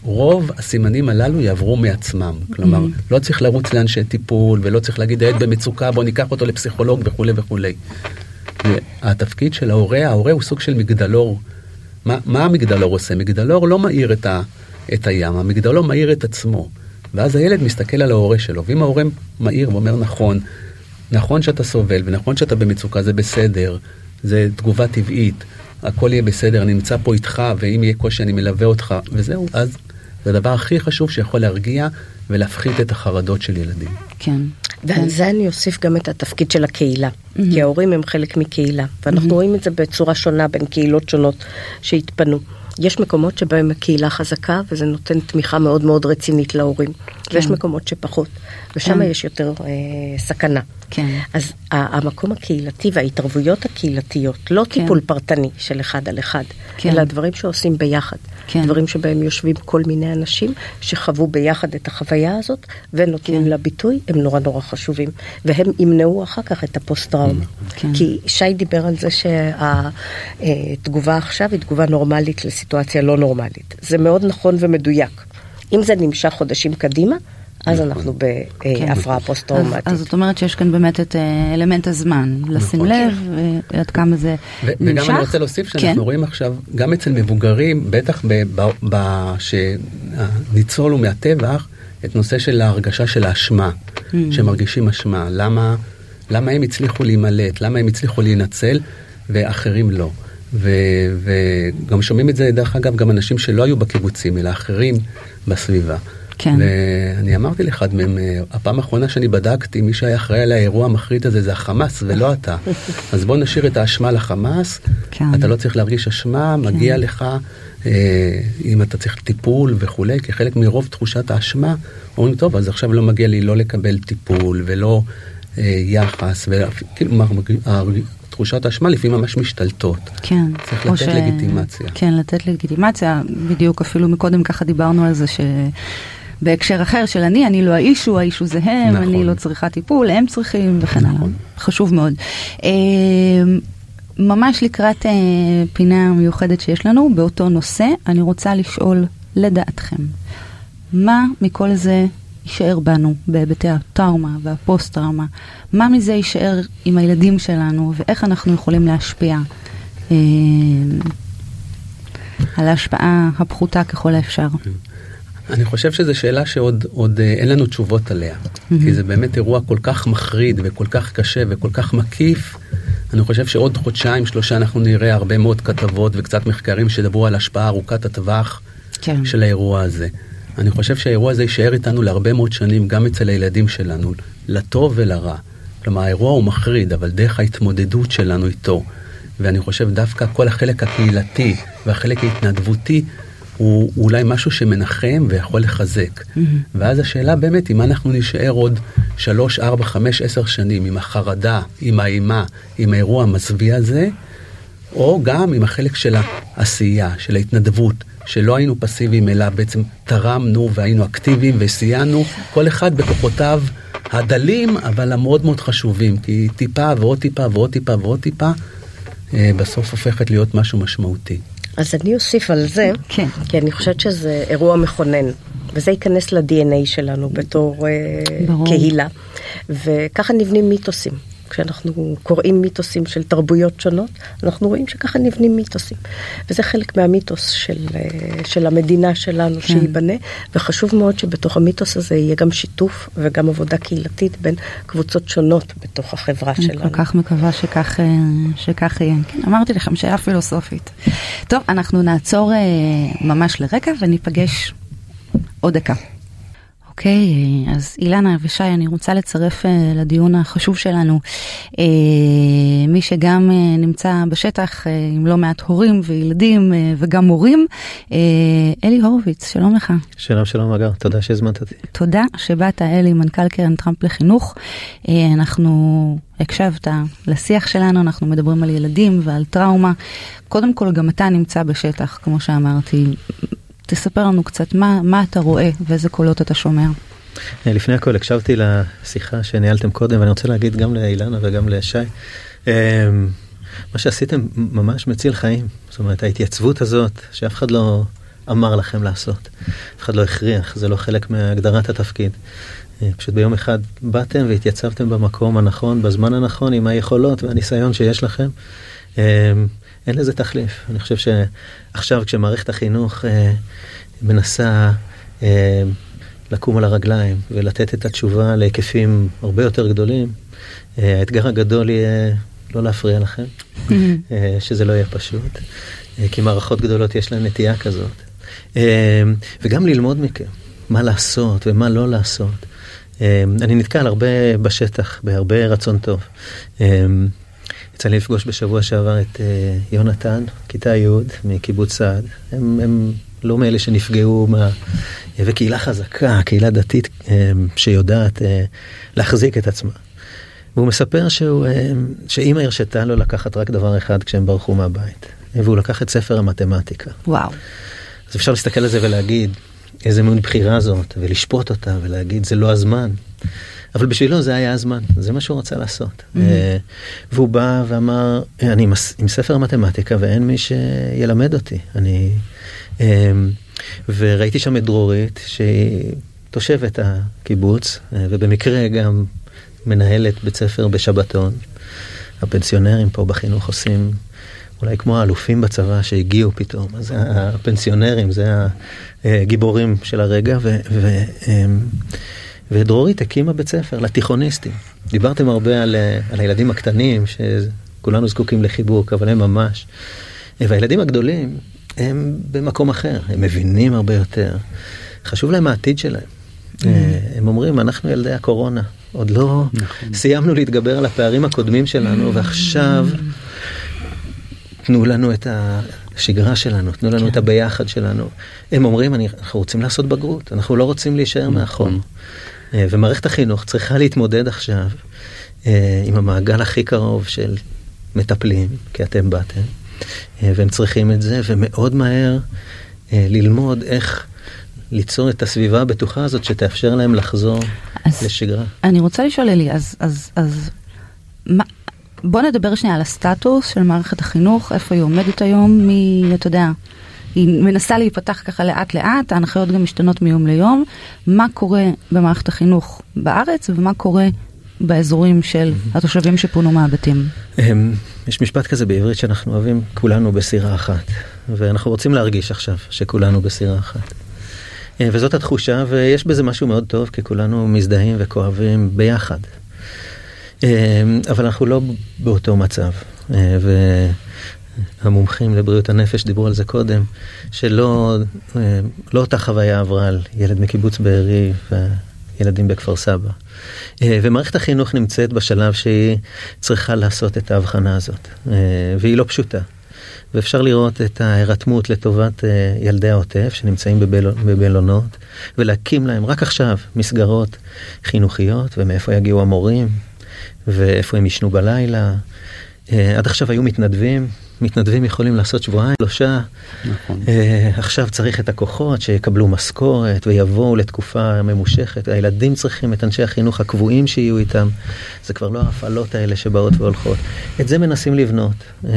רוב הסימנים הללו יעברו מעצמם. כלומר, לא צריך לרוץ לאנשי טיפול, ולא צריך להגיד, הילד במצוקה, בוא ניקח אותו לפסיכולוג וכולי וכולי. התפקיד של ההורה, ההורה הוא סוג של מגדלור. מה, מה המגדלור עושה? מגדלור לא מאיר את, ה, את הים, המגדלור מאיר את עצמו. ואז הילד מסתכל על ההורה שלו, ואם ההורה מאיר ואומר נכון, נכון שאתה סובל ונכון שאתה במצוקה, זה בסדר, זה תגובה טבעית, הכל יהיה בסדר, אני נמצא פה איתך, ואם יהיה קושי אני מלווה אותך, וזהו, אז זה הדבר הכי חשוב שיכול להרגיע ולהפחית את החרדות של ילדים. כן. ועל זה אני אוסיף גם את התפקיד של הקהילה, כי ההורים הם חלק מקהילה, ואנחנו רואים את זה בצורה שונה בין קהילות שונות שהתפנו. יש מקומות שבהם הקהילה חזקה וזה נותן תמיכה מאוד מאוד רצינית להורים, ויש מקומות שפחות, ושם כן. יש יותר אה, סכנה. כן. אז המקום הקהילתי וההתערבויות הקהילתיות, לא כן. טיפול פרטני של אחד על אחד, כן. אלא דברים שעושים ביחד. כן. דברים שבהם יושבים כל מיני אנשים שחוו ביחד את החוויה הזאת ונותנים כן. לה ביטוי, הם נורא נורא חשובים. והם ימנעו אחר כך את הפוסט-טראומה. כן. כי שי דיבר על זה שהתגובה עכשיו היא תגובה נורמלית לסיטואציה לא נורמלית. זה מאוד נכון ומדויק. אם זה נמשך חודשים קדימה, אז נכון. אנחנו כן. בהפרעה פוסט-טראומטית. אז, אז זאת אומרת שיש כאן באמת את אה, אלמנט הזמן, לשים לב ועד כמה זה ו- נמשך. וגם אני רוצה להוסיף שאנחנו כן. רואים עכשיו, גם אצל מבוגרים, בטח ב- שניצולו מהטבח, את נושא של ההרגשה של האשמה, Mm. שמרגישים אשמה. למה, למה הם הצליחו להימלט, למה הם הצליחו להינצל ואחרים לא. ו- וגם שומעים את זה, דרך אגב, גם אנשים שלא היו בקיבוצים, אלא אחרים בסביבה. כן. ואני אמרתי לאחד מהם, אה, הפעם האחרונה שאני בדקתי, מי שהיה אחראי על האירוע המחריד הזה זה החמאס ולא *laughs* אתה. אז בוא נשאיר את האשמה לחמאס, כן. אתה לא צריך להרגיש אשמה, מגיע לך, אה, אם אתה צריך טיפול וכולי, כחלק מרוב תחושת האשמה, אומרים, טוב, אז עכשיו לא מגיע לי לא לקבל טיפול ולא אה, יחס, וכאילו, תחושת האשמה לפעמים ממש משתלטות. כן. צריך לתת לגיטימציה. כן, לתת לגיטימציה. בדיוק, אפילו מקודם ככה דיברנו על זה ש... בהקשר אחר של אני, אני לא האישו, האישו זה הם, נכון. אני לא צריכה טיפול, הם צריכים וכן הלאה. נכון. חשוב מאוד. אה, ממש לקראת אה, פינה מיוחדת שיש לנו באותו נושא, אני רוצה לשאול לדעתכם, מה מכל זה יישאר בנו בהיבטי הטראומה והפוסט-טראומה? מה מזה יישאר עם הילדים שלנו ואיך אנחנו יכולים להשפיע אה, על ההשפעה הפחותה ככל האפשר? אני חושב שזו שאלה שעוד עוד, אה, אין לנו תשובות עליה. כי זה באמת אירוע כל כך מחריד וכל כך קשה וכל כך מקיף. אני חושב שעוד חודשיים, שלושה, אנחנו נראה הרבה מאוד כתבות וקצת מחקרים שידברו על השפעה ארוכת הטווח כן. של האירוע הזה. אני חושב שהאירוע הזה יישאר איתנו להרבה מאוד שנים, גם אצל הילדים שלנו, לטוב ולרע. כלומר, האירוע הוא מחריד, אבל דרך ההתמודדות שלנו איתו, ואני חושב דווקא כל החלק הקהילתי והחלק ההתנדבותי, הוא אולי משהו שמנחם ויכול לחזק. ואז השאלה באמת, אם אנחנו נישאר עוד שלוש, ארבע, חמש, עשר שנים עם החרדה, עם האימה, עם האירוע המזוויע הזה, או גם עם החלק של העשייה, של ההתנדבות, שלא היינו פסיביים, אלא בעצם תרמנו והיינו אקטיביים וסייענו, כל אחד בכוחותיו הדלים, אבל המאוד מאוד חשובים, כי טיפה ועוד טיפה ועוד טיפה ועוד טיפה, אה, בסוף הופכת להיות משהו משמעותי. אז אני אוסיף על זה, כן. כי אני חושבת שזה אירוע מכונן, וזה ייכנס ל-DNA שלנו בתור אה, ברור. קהילה, וככה נבנים מיתוסים. כשאנחנו קוראים מיתוסים של תרבויות שונות, אנחנו רואים שככה נבנים מיתוסים. וזה חלק מהמיתוס של, אה, של המדינה שלנו כן. שייבנה, וחשוב מאוד שבתוך המיתוס הזה יהיה גם שיתוף וגם עבודה קהילתית בין קבוצות שונות בתוך החברה אני שלנו. כל כך מקווה שכך, אה, שכך יהיה. כן, אמרתי לכם שאלה פילוסופית. טוב, אנחנו נעצור אה, ממש לרגע וניפגש עוד דקה. אוקיי, אה, אז אילנה ושי, אני רוצה לצרף אה, לדיון החשוב שלנו אה, מי שגם אה, נמצא בשטח אה, עם לא מעט הורים וילדים אה, וגם מורים, אה, אלי הורוביץ, שלום לך. שלום שלום אגר, תודה שהזמנת אותי. תודה שבאת, אלי, מנכ"ל קרן טראמפ לחינוך. אה, אנחנו, הקשבת לשיח שלנו, אנחנו מדברים על ילדים ועל טראומה. קודם כל, גם אתה נמצא בשטח, כמו שאמרתי. תספר לנו קצת מה, מה אתה רואה ואיזה קולות אתה שומע. אה, לפני הכל הקשבתי לשיחה שניהלתם קודם ואני רוצה להגיד גם לאילנה וגם לשי. אה, מה שעשיתם ממש מציל חיים, זאת אומרת ההתייצבות הזאת שאף אחד לא אמר לכם לעשות, אף אחד לא הכריח, זה לא חלק מהגדרת התפקיד. אה, פשוט ביום אחד באתם והתייצבתם במקום הנכון, בזמן הנכון, עם היכולות והניסיון שיש לכם. אה, אין לזה תחליף. אני חושב שעכשיו כשמערכת החינוך אה, מנסה אה, לקום על הרגליים ולתת את התשובה להיקפים הרבה יותר גדולים, אה, האתגר הגדול יהיה לא להפריע לכם, אה, שזה לא יהיה פשוט, אה, כי מערכות גדולות יש להן נטייה כזאת. אה, וגם ללמוד מכם, מה לעשות ומה לא לעשות. אה, אני נתקל הרבה בשטח, בהרבה רצון טוב. יצא לי לפגוש בשבוע שעבר את uh, יונתן, כיתה י' מקיבוץ סעד. הם, הם לא מאלה שנפגעו, מה... וקהילה חזקה, קהילה דתית um, שיודעת uh, להחזיק את עצמה. והוא מספר שהוא, אה, שאימא הרשתה לו לקחת רק דבר אחד כשהם ברחו מהבית, והוא לקח את ספר המתמטיקה. וואו. אז אפשר להסתכל על זה ולהגיד, איזה מין בחירה זאת, ולשפוט אותה, ולהגיד, זה לא הזמן. אבל בשבילו זה היה הזמן, זה מה שהוא רצה לעשות. Mm-hmm. והוא בא ואמר, אני עם ספר המתמטיקה ואין מי שילמד אותי. אני... וראיתי שם את דרורית, שהיא תושבת הקיבוץ, ובמקרה גם מנהלת בית ספר בשבתון. הפנסיונרים פה בחינוך עושים אולי כמו האלופים בצבא שהגיעו פתאום, אז הפנסיונרים זה הגיבורים של הרגע, ו, ו, אמ, ודרורית הקימה בית ספר לתיכוניסטים. דיברתם הרבה על, על הילדים הקטנים, שכולנו זקוקים לחיבוק, אבל הם ממש. והילדים הגדולים הם במקום אחר, הם מבינים הרבה יותר. חשוב להם העתיד שלהם. Mm. הם אומרים, אנחנו ילדי הקורונה, עוד לא נכון. סיימנו להתגבר על הפערים הקודמים שלנו, ועכשיו תנו לנו את השגרה שלנו, תנו לנו כן. את הביחד שלנו. הם אומרים, אנחנו רוצים לעשות בגרות, אנחנו לא רוצים להישאר נכון. מאחור. אה, ומערכת החינוך צריכה להתמודד עכשיו אה, עם המעגל הכי קרוב של מטפלים, כי אתם באתם, אה, והם צריכים את זה, ומאוד מהר ללמוד איך ליצור את הסביבה הבטוחה הזאת שתאפשר להם לחזור אז לשגרה. אני רוצה לשאול אלי, אז, אז, אז מה, בוא נדבר שנייה על הסטטוס של מערכת החינוך, איפה היא עומדת היום, מי, אתה יודע, היא מנסה להיפתח ככה לאט לאט, ההנחיות גם משתנות מיום ליום, מה קורה במערכת החינוך בארץ ומה קורה באזורים של התושבים שפונו מהבתים. יש משפט כזה בעברית שאנחנו אוהבים, כולנו בסירה אחת, ואנחנו רוצים להרגיש עכשיו שכולנו בסירה אחת. אה, וזאת התחושה, ויש בזה משהו מאוד טוב, כי כולנו מזדהים וכואבים ביחד. אמ, אבל אנחנו לא באותו מצב. אה, והמומחים לבריאות הנפש דיברו על זה קודם, שלא אה, לא אותה חוויה עברה על ילד מקיבוץ בארי וילדים בכפר סבא. אה, ומערכת החינוך נמצאת בשלב שהיא צריכה לעשות את ההבחנה הזאת, והיא לא פשוטה. ואפשר לראות את ההירתמות לטובת ילדי העוטף שנמצאים בבלונות, ולהקים להם רק עכשיו מסגרות חינוכיות, ומאיפה יגיעו המורים, ואיפה הם ישנו בלילה. אה, עד עכשיו היו מתנדבים, מתנדבים יכולים לעשות שבועיים, שלושה. נכון. Uh, עכשיו צריך את הכוחות שיקבלו משכורת ויבואו לתקופה ממושכת. הילדים צריכים את אנשי החינוך הקבועים שיהיו איתם. זה כבר לא ההפעלות האלה שבאות והולכות. את זה מנסים לבנות. Uh,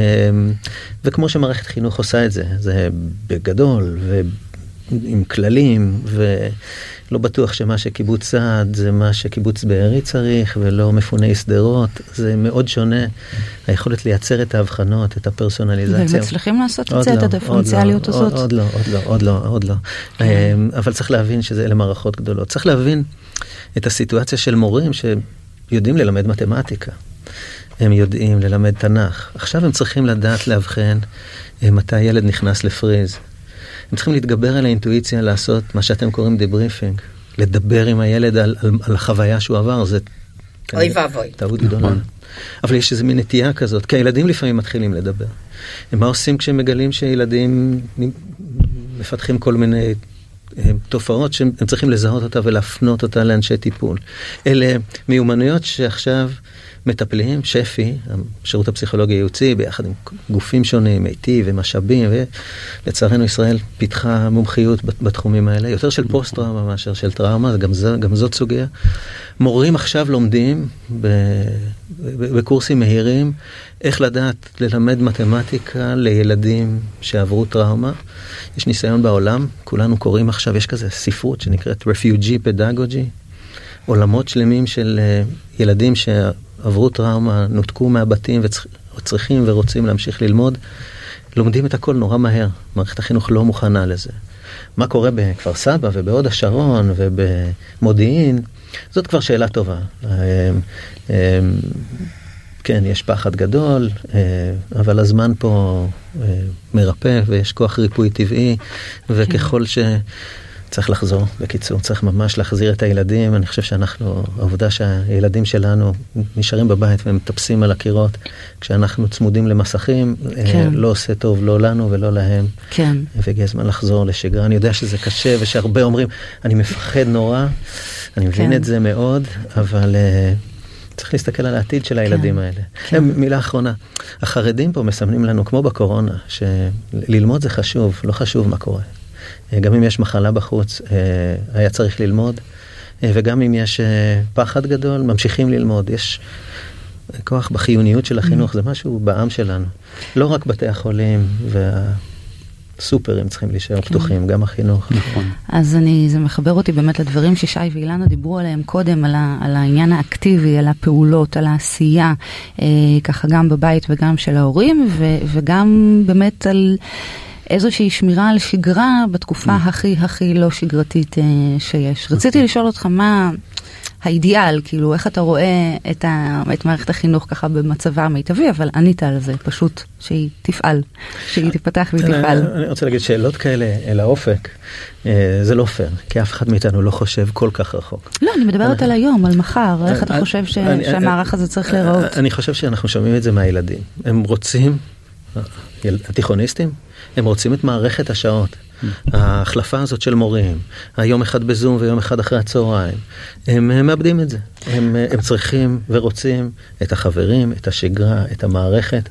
וכמו שמערכת חינוך עושה את זה, זה בגדול ועם כללים. ו... לא בטוח שמה שקיבוץ סעד זה מה שקיבוץ בארי צריך, ולא מפוני שדרות, זה מאוד שונה. היכולת לייצר את ההבחנות, את הפרסונליזציה. והם מצליחים לעשות את זה, את לא, הדיפרנציאליות לא, הזאת? עוד לא, עוד לא, עוד לא, עוד לא. כן. אמ, אבל צריך להבין שזה מערכות גדולות. צריך להבין את הסיטואציה של מורים שיודעים ללמד מתמטיקה. הם יודעים ללמד תנ"ך. עכשיו הם צריכים לדעת לאבחן אה, מתי ילד נכנס לפריז. הם צריכים להתגבר על האינטואיציה לעשות מה שאתם קוראים דבריפינג. לדבר עם הילד על, על, על החוויה שהוא עבר, זה... אוי ואבוי. טעות גדולה. נכון. אבל יש איזו מין נטייה כזאת, כי הילדים לפעמים מתחילים לדבר. מה עושים כשהם מגלים שילדים מפתחים כל מיני אה, תופעות שהם צריכים לזהות אותה ולהפנות אותה לאנשי טיפול. אלה מיומנויות שעכשיו מטפלים, שפי, השירות הפסיכולוגי הייעוצי, ביחד עם גופים שונים, מיטיב ומשאבים, ולצערנו ישראל פיתחה מומחיות בתחומים האלה, יותר של פוסט-טראומה מאשר של טראומה, גם, זו, גם זאת סוגיה. מורים עכשיו לומדים בקורסים מהירים איך לדעת ללמד מתמטיקה לילדים שעברו טראומה. יש ניסיון בעולם, כולנו קוראים עכשיו, יש כזה ספרות שנקראת Refugee Pedagogy, עולמות שלמים של אה, ילדים שעברו טראומה, נותקו מהבתים וצריכים ורוצים להמשיך ללמוד, לומדים את הכל נורא מהר. מערכת החינוך לא מוכנה לזה. מה קורה בכפר סבא ובהוד השרון ובמודיעין, זאת כבר שאלה טובה. אה, אה, כן, יש פחד גדול, אבל הזמן פה מרפא ויש כוח ריפוי טבעי, וככל ש... צריך לחזור, בקיצור, צריך ממש להחזיר את הילדים. אני חושב שאנחנו, העובדה שהילדים שלנו נשארים בבית והם מטפסים על הקירות, כשאנחנו צמודים למסכים, אה, כן. לא עושה טוב לא לנו ולא להם. כן. והגיע הזמן לחזור לשגרה. אני יודע שזה קשה ושהרבה אומרים, אני מפחד נורא, אני מבין כן. את זה מאוד, אבל... Uh, צריך להסתכל על העתיד של הילדים כן, האלה. כן. מילה אחרונה, החרדים פה מסמנים לנו, כמו בקורונה, שללמוד זה חשוב, לא חשוב מה קורה. אה, גם אם יש מחלה בחוץ, אה, היה צריך ללמוד, אה, וגם אם יש פחד גדול, ממשיכים ללמוד. יש כוח בחיוניות של החינוך, זה משהו בעם שלנו. לא רק בתי החולים והסופרים צריכים להישאר פתוחים, גם החינוך. נכון. אז אני, זה מחבר אותי באמת לדברים ששי ואילנה דיברו עליהם קודם, על, ה, על העניין האקטיבי, על הפעולות, על העשייה, אה, ככה גם בבית וגם של ההורים, ו, וגם באמת על איזושהי שמירה על שגרה בתקופה הכי הכי לא שגרתית אה, שיש. רציתי לשאול אותך מה... האידיאל, כאילו, איך אתה רואה את, ה, את מערכת החינוך ככה במצבה המיטבי, אבל ענית על זה, פשוט שהיא תפעל, שהיא תיפתח והיא תפעל. אני, רוצה להגיד שאלות כאלה אל האופק, אה, זה לא פייר, כי אף אחד מאיתנו לא חושב כל כך רחוק. לא, אני מדברת על היום, על מחר, איך אתה חושב שהמערך הזה צריך להיראות? אני חושב שאנחנו שומעים את זה מהילדים. הם רוצים, התיכוניסטים, הם רוצים את מערכת השעות. ההחלפה הזאת של מורים, היום אחד בזום ויום אחד אחרי הצהריים, הם אה, מאבדים את זה. הם, הם צריכים ורוצים את החברים, את השגרה, את המערכת.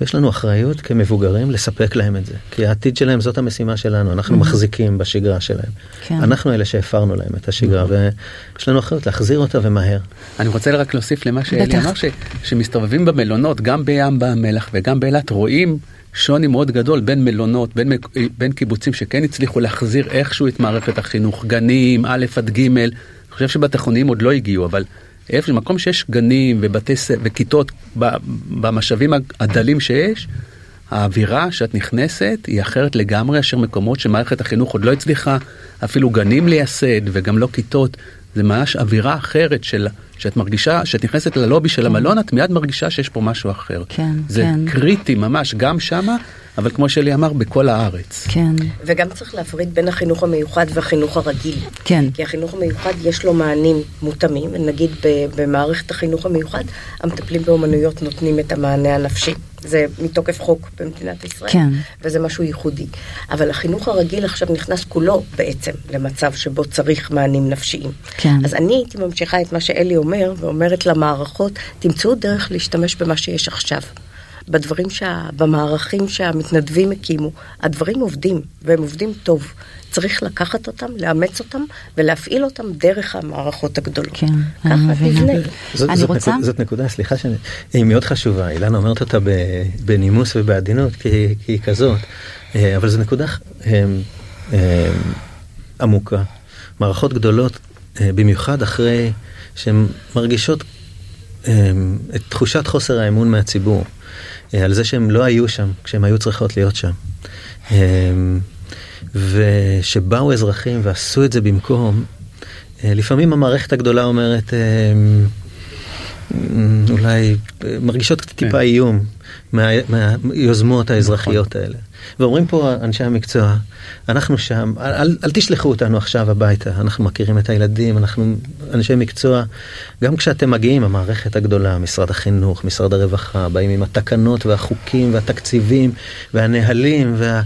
ויש לנו אחריות כמבוגרים לספק להם את זה. כי העתיד שלהם זאת המשימה שלנו, אנחנו מחזיקים בשגרה שלהם. כן. אנחנו אלה שהפרנו להם את השגרה, ויש לנו אחריות להחזיר אותה ומהר. אני רוצה רק להוסיף למה שאלי. אמר, ש, שמסתובבים במלונות, גם בים המלח וגם באילת, רואים שוני מאוד גדול בין מלונות, בין, מק- בין קיבוצים שכן הצליחו להחזיר איכשהו את מערכת החינוך, גנים, א' עד ג', אני חושב שבתיכוניים עוד לא הגיעו, אבל איפה, מקום שיש גנים ובתי ס... וכיתות במשאבים הדלים שיש, האווירה שאת נכנסת היא אחרת לגמרי, אשר מקומות שמערכת החינוך עוד לא הצליחה אפילו גנים לייסד וגם לא כיתות, זה ממש אווירה אחרת של, שאת מרגישה, שאת נכנסת ללובי של המלון, את מיד מרגישה שיש פה משהו אחר. כן, זה כן. קריטי ממש, גם שמה, אבל כמו שלי אמר, בכל הארץ. כן, וגם צריך להפריד בין החינוך המיוחד והחינוך הרגיל. כן, כי החינוך המיוחד יש לו מענים מותאמים, נגיד ב- במערכת החינוך המיוחד, המטפלים באומנויות נותנים את המענה הנפשי. זה מתוקף חוק במדינת ישראל, כן. וזה משהו ייחודי. אבל החינוך הרגיל עכשיו נכנס כולו בעצם למצב שבו צריך מענים נפשיים. כן. אז אני הייתי ממשיכה את מה שאלי אומר, ואומרת למערכות, תמצאו דרך להשתמש במה שיש עכשיו. בדברים, שה, במערכים שהמתנדבים הקימו, הדברים עובדים, והם עובדים טוב. צריך לקחת אותם, לאמץ אותם, ולהפעיל אותם דרך המערכות הגדולות. כן, אני ככה מבינה. תבנה. זאת, אני זאת, רוצה- נקודה, זאת נקודה, סליחה, שאני, היא מאוד חשובה, אילנה אומרת אותה בנימוס ובעדינות, כי, כי היא כזאת, אה, אבל זו נקודה אה, אה, עמוקה. מערכות גדולות, במיוחד אחרי שהן מרגישות אה, את תחושת חוסר האמון מהציבור, על זה שהן לא היו שם כשהן היו צריכות להיות שם. ושבאו אזרחים ועשו את זה במקום, אה, לפעמים המערכת הגדולה אומרת, אה, אה, אולי מרגישות טיפה כן. איום מה- מהיוזמות האזרחיות האלה. ואומרים פה אנשי המקצוע, אנחנו שם, אל, אל, אל תשלחו אותנו עכשיו הביתה, אנחנו מכירים את הילדים, אנחנו אנשי מקצוע. גם כשאתם מגיעים, המערכת הגדולה, משרד החינוך, משרד הרווחה, באים עם התקנות והחוקים והתקציבים והנהלים וה...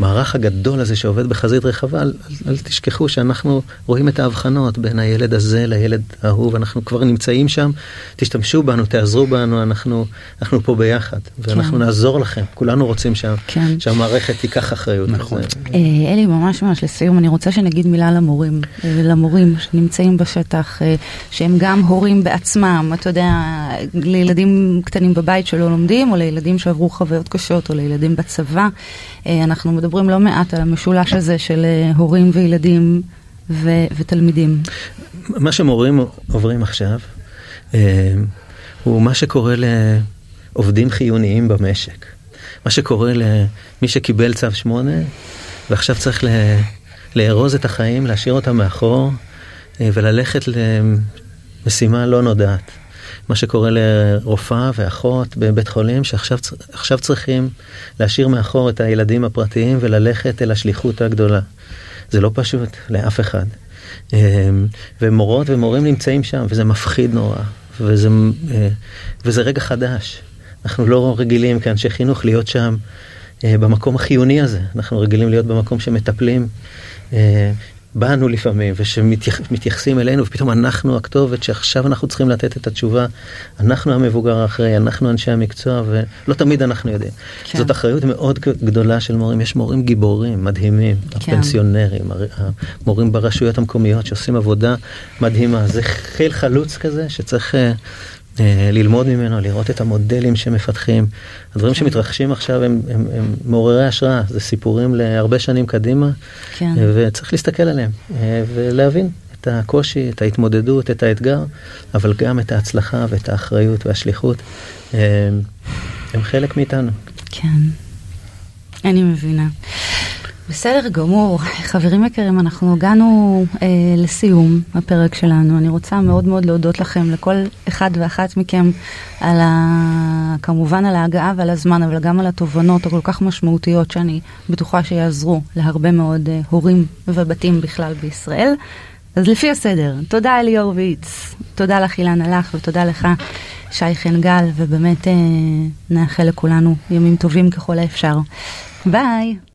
המערך הגדול הזה שעובד בחזית רחבה, אל, אל, אל תשכחו שאנחנו רואים את ההבחנות בין הילד הזה לילד ההוא, ואנחנו כבר נמצאים שם, תשתמשו בנו, תעזרו בנו, אנחנו, אנחנו פה ביחד, ואנחנו כן. נעזור לכם, כולנו רוצים שם, כן. שהמערכת תיקח אחריות. נכון. אה, אלי, ממש ממש לסיום, אני רוצה שנגיד מילה למורים, אה, למורים שנמצאים בשטח, אה, שהם גם הורים בעצמם, אתה יודע, לילדים קטנים בבית שלא לומדים, או לילדים שעברו חוויות קשות, או לילדים בצבא. אנחנו מדברים לא מעט על המשולש הזה של אה, הורים וילדים ו- ותלמידים. מה שמורים עוברים עכשיו, אה, הוא מה שקורה לעובדים חיוניים במשק. מה שקורה למי שקיבל צו 8 ועכשיו צריך ל- לארוז את החיים, להשאיר אותם מאחור אה, וללכת למשימה לא נודעת. מה שקורה לרופאה ואחות בבית חולים שעכשיו צר- עכשיו צריכים להשאיר מאחור את הילדים הפרטיים וללכת אל השליחות הגדולה. זה לא פשוט לאף אחד. אמ, ומורות ומורים נמצאים שם, וזה מפחיד נורא, וזה, אה, וזה רגע חדש. אנחנו לא רגילים כאנשי חינוך להיות שם אה, במקום החיוני הזה, אנחנו רגילים להיות במקום שמטפלים. בנו לפעמים, ושמתייחסים אלינו, ופתאום אנחנו הכתובת שעכשיו אנחנו צריכים לתת את התשובה. אנחנו המבוגר האחראי, אנחנו אנשי המקצוע, ולא תמיד אנחנו יודעים. כן. זאת אחריות מאוד גדולה של מורים. יש מורים גיבורים, מדהימים, כן. הפנסיונרים, המורים ברשויות המקומיות שעושים עבודה מדהימה. זה חיל חלוץ כזה שצריך אה, ללמוד ממנו, לראות את המודלים שמפתחים. הדברים כן. שמתרחשים עכשיו הם, הם, הם מעוררי השראה, זה סיפורים להרבה שנים קדימה, כן. וצריך להסתכל עליהם אה, ולהבין את הקושי, את ההתמודדות, את האתגר, אבל גם את ההצלחה ואת האחריות והשליחות. אה, הם חלק מאיתנו. כן, אני מבינה. בסדר גמור. חברים יקרים, אנחנו הגענו אה, לסיום הפרק שלנו. אני רוצה מאוד מאוד להודות לכם, לכל אחד ואחת מכם, על ה... כמובן על ההגעה ועל הזמן, אבל גם על התובנות הכל כך משמעותיות שאני בטוחה שיעזרו להרבה מאוד אה, הורים ובתים בכלל בישראל. אז לפי הסדר, תודה אלי הורוביץ, תודה לך אילנה לך ותודה לך שי חן גל, ובאמת אה, נאחל לכולנו ימים טובים ככל האפשר. ביי.